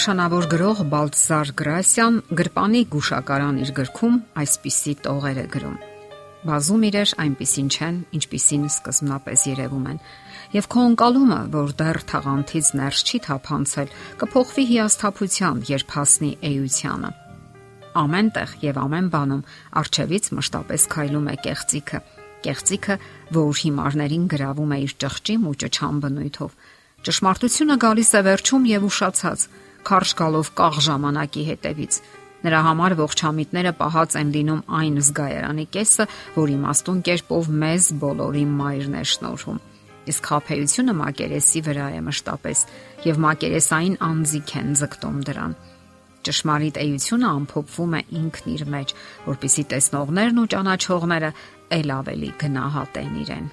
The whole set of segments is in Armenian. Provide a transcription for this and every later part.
նշանավոր գրող Բալտզար Գրասյան գրպանի գուշակարան իր գրքում այսպիսի տողեր է գրում. Բազում իրեր այնպիսին չեն, ինչպիսին սկզբնապես երևում են, եւ քո անկալումը, որ դեռ թաղանթից ներս չի թափանցել, կփոխվի հիասթափության, երբ հասնի էությանը։ Ամենտեղ եւ ամեն բանում արչեվից մշտապես քայլում է կեղծիքը, կեղծիքը, որ հիմարներին գրավում է իր ճղճիմ ու ճչամ բնույթով Ճշմարտությունը գալիս է վերջում եւ ուշացած, քարշ գալով կաղ ժամանակի հետևից։ Նրա համար ողջամիտները պահած են լինում այն զգայարանի կեսը, որ իմաստուն կերպով մեզ բոլորի մայրն է շնորհում։ Իսկ խափեությունը մակերեսի վրա է մշտապես եւ մակերեսային անձիկ են ձգտում դրան։ Ճշմարիտ էությունը ամփոփվում է ինքն իր մեջ, որpիսի տեսնողներն ու ճանաչողները ել ավելի գնահատեն իրեն։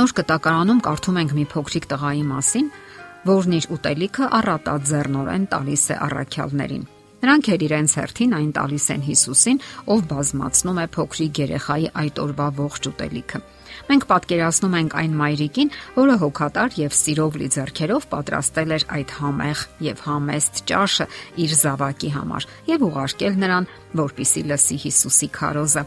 Նոր կտակարանում կարդում ենք մի փոքրիկ տղայի մասին, որն իր ուտելիքը առատած ձեռնորեն տալիս է առաքյալներին։ Նրանք էլ իրենց հերթին այն տալիս են Հիսուսին, ով բազմացնում է փոքրիկ երեխայի այդ օրվա ողջ ուտելիքը։ Մենք պատկերացնում ենք այն մայրիկին, որը հոգատար եւ սիրով լի ձեռքերով պատրաստել էր այդ համեղ եւ համեստ ճաշը իր զավակի համար եւ ուղարկել նրան, որպիսի լսի Հիսուսի քարոզը։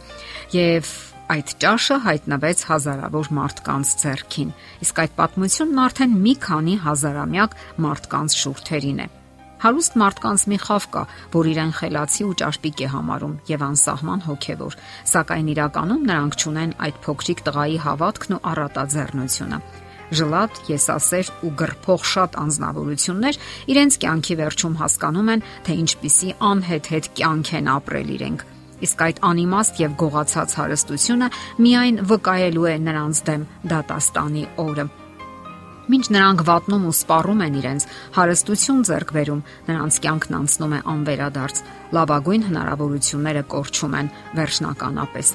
Եվ այդ ճաշը հայտնվեց հազարավոր մարդկանց ձեռքին, իսկ այդ պատմությունն արդեն մի քանի հազարամյակ մարդկանց շուրթերին է։ Հարուստ մարդկանց մի խավ կա, որ իրեն խելացի ու ճարպիկ է համարում եւ անսահման հոգեվոր, սակայն իրականում նրանք ճունեն այդ փոքրիկ տղայի հավատքն ու առատաձեռնությունը ժլատ, եսասեր ու գրփող շատ անznավորություններ իրենց կյանքի վերջում հասկանում են, թե ինչպիսի անհետ-հետ կյանք են ապրել իրենք իսկ այդ անիմաստ եւ գողացած հարստությունը միայն վկայելու է նրանց դեմ դատաստանի օրը։ Մինչ նրանք վատնում ու սպառում են իրենց, հարստություն ձեռք բերում, նրանց կյանքն անցնում է անվերադարձ։ Լավագույն հնարավորությունները կորչում են վերջնականապես։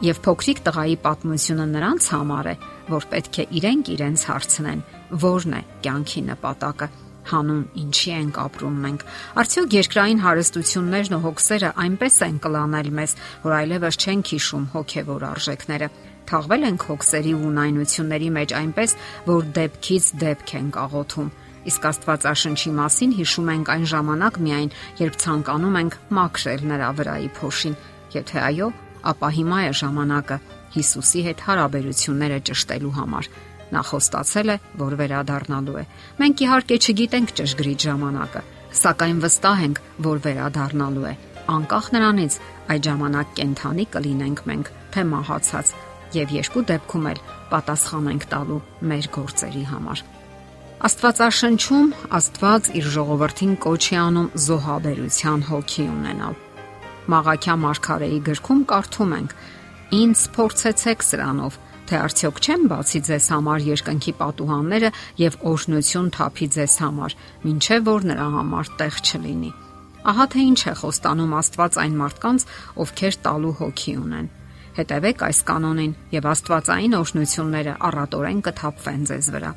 Եվ փոքրիկ տղայի պատմությունը նրանց համար է, որ պետք է իրենք իրենց հարցնեն, ո՞րն է կյանքի նպատակը հանուն ինչի ենք ապրում մենք։ Արդյոք երկրային հարստություններն ու հոգսերը այնպես են կլանել մեզ, որ այլևս չենք հիշում հոգևոր արժեքները։ Թաղվել ենք հոգսերի ու նայնությունների մեջ այնպես, որ դեպքից դեպք ենք աղոթում։ Իսկ Աստվածաշնչի մասին հիշում ենք այն ժամանակ միայն, երբ ցանկանում ենք մաքրել նրա վրայի փոշին։ Եթե այո, ապա հիմա է ժամանակը Հիսուսի հետ հարաբերությունները ճշտելու համար Նա խոստացել է, որ վերադառնալու է։ Մենք իհարկե չգիտենք ճշգրիտ ժամանակը, սակայն վստահ ենք, որ վերադառնալու է։ Անկախ նրանից այդ ժամանակ կենթանի կլինենք մենք, թե մահացած, եւ երկու դեպքում էլ պատասխան ենք տալու մեր գործերի համար։ Աստվածաշնչում Աստված իր ժողովրդին կոչ է անում զոհաբերության հոգի ունենալ։ Մաղաքյա Մարգարեի գրքում կարդում ենք. Ինձ փորձեցեք սրանով, թե արդյոք չեմ բացի ձեզ համար երկնքի պատուհանները եւ օրհնություն թափի ձեզ համար, ինչեւ որ նրա համար տեղ չլինի։ Ահա թե ինչ է խոստանում Աստված այն մարդկանց, ովքեր տալու հոգի ունեն։ Հետևեք այս կանոնին եւ Աստվածային օրհնությունները առատորեն կթափվեն ձեզ վրա։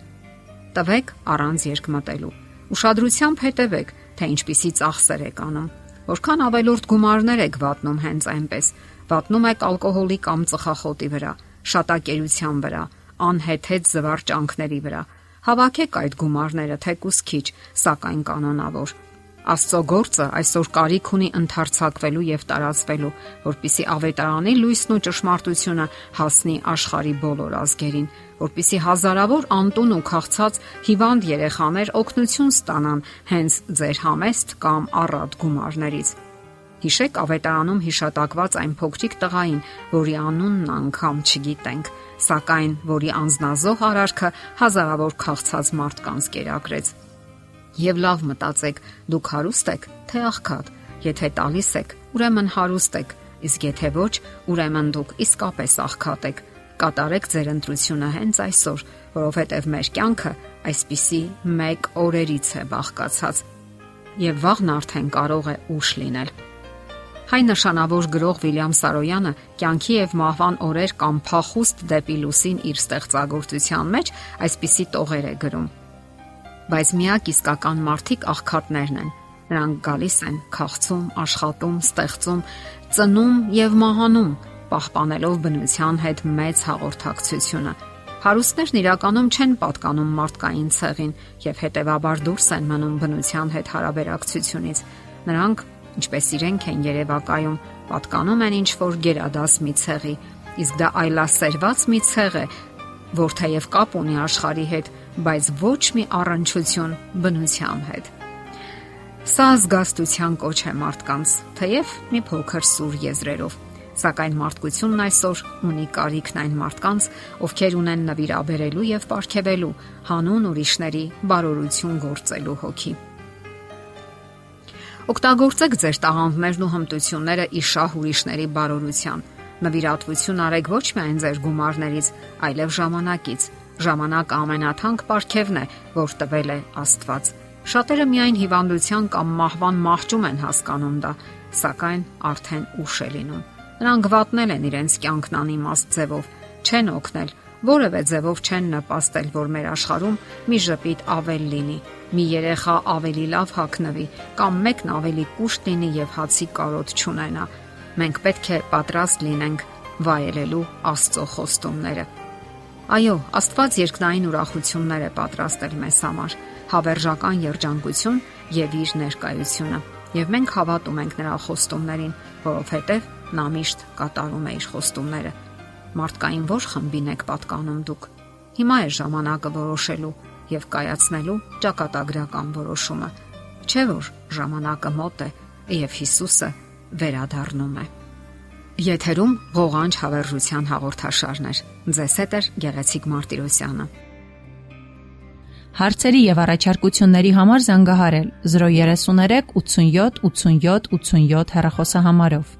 Տվեք առանց երկմտելու։ Ուշադրությամբ հետևեք, թե ինչպիսի ծախսեր եք անում։ Որքան ավելորդ գումարներ եք վատնում հենց այնպես։ Վատնում եք ալկոհոլի կամ ծխախոտի վրա, շատակերության վրա, անհեթեթ զվարճանքների վրա։ Հավաքեք այդ գումարները թեկուս քիչ, սակայն կանոնավոր։ Աստծո գործը այսօր կարիք ունի ընդարձակվելու եւ տարածվելու, որpիսի ավետարանի լույսն ու ճշմարտությունը հասնի աշխարի բոլոր ազգերին, որpիսի հազարավոր անտուն ու քաղցած հիվանդ երեխաներ օգնություն ստանան հենց ձեր համեստ կամ առատ գումարներից։ Հիշեք ավետարանում հիշատակված այն փոքրիկ տղային, որի անունն անգամ չգիտենք, սակայն որի անznազող արարքը հազարավոր քաղցած մարդկանց կերակրեց։ Եվ լավ մտածեք, դուք հարուստ եք, թե աղքատ։ Եթե տալիս եք, ուրեմն հարուստ եք, իսկ եթե ոչ, ուրեմն դուք իսկապես աղքատ եք։ Կատարեք ձեր ընտրությունը հենց այսօր, որովհետև մեր կյանքը այսպիսի մեկ օրերից է բաղկացած եւ վաղն արդեն կարող է ուշ լինել։ Հայ նշանավոր գրող Վիլյամ Սարոյանը կյանքի եւ մահվան օրեր կամ փախուստ դեպի լուսին իր ստեղծագործության մեջ այսպիսի տողեր է գրում։ Բայց միակ իսկական մարդիկ աղքատներն են։ Նրանք գալիս են, քաղցում, աշխատում, ստեղծում, ծնում եւ մահանում, պահպանելով բնության հետ մեծ հաղորդակցությունը։ Հարուստներն իրականում չեն պատկանում մարդկային ցեղին եւ հետեւաբար դուրս են մնում բնության հետ հարաբերակցությունից։ Նրանք, ինչպես իրենք են երևակայում, պատկանում են ինչ որ գերադաս մի ցեղի, իսկ դա այլասերված մի ցեղ է, որ թեև կապ ունի աշխարհի հետ, բայց ոչ մի առնչություն բնության հետ։ Սա զգաստության կոչ է մարդկանց, թեև մի փոքր սուր եզրերով Սակայն մարդկությունն այսօր ունի կարիքն այն մարդկանց, ովքեր ունեն նվիրաբերելու եւ ապարգևելու հանուն ուրիշների բարօրություն գործելու հոգի։ Օգտագործեք ձեր տաղանդներն ու հմտությունները իշահ ուրիշների բարօրության։ Նվիրատվություն արեք ոչ միայն ձեր գումարներից, այլև ժամանակից։ Ժամանակը ամենաթանկ պարգևն է, որ տվել է Աստված։ Շատերը միայն հիվանդության կամ մահվան մահճում են հասկանում դա, սակայն արդեն ուշ է լինում Նրանք վատնել են իրենց կյանքն անիմաստ ձևով, չեն օգնել, որևէ ձևով չեն նպաստել, որ մեր աշխարհում մի ժպիտ ավել լինի, մի երեխա ավելի լավ հագնվի կամ մեկն ավելի կուշտ լինի եւ հացի կարոտ չունենա։ Մենք պետք է պատրաստ լինենք վայելելու Աստծո խոստումները։ Այո, Աստված երկնային ուրախություններ է պատրաստել մեզ համար, հավերժական երջանկություն եւ իր ներկայությունը։ Եվ մենք հավատում ենք նրա խոստումներին, որովհետեւ նա միշտ կատարում է իր խոստումները։ Մարդկային ո՞ր խմբին եք պատկանում դուք։ Հիմա է ժամանակը որոշելու եւ կայացնելու ճակատագրական որոշումը։ Չէ՞ որ ժամանակը մոտ է եւ Հիսուսը վերադառնում է։ Եթերում ղողանջ հավերժության հաղորդաշարներ։ Ձեզ հետ է Գեղեցիկ Մարտիրոսյանը։ Հարցերի եւ առաջարկությունների համար զանգահարել 033 87 87 87 հեռախոսահամարով։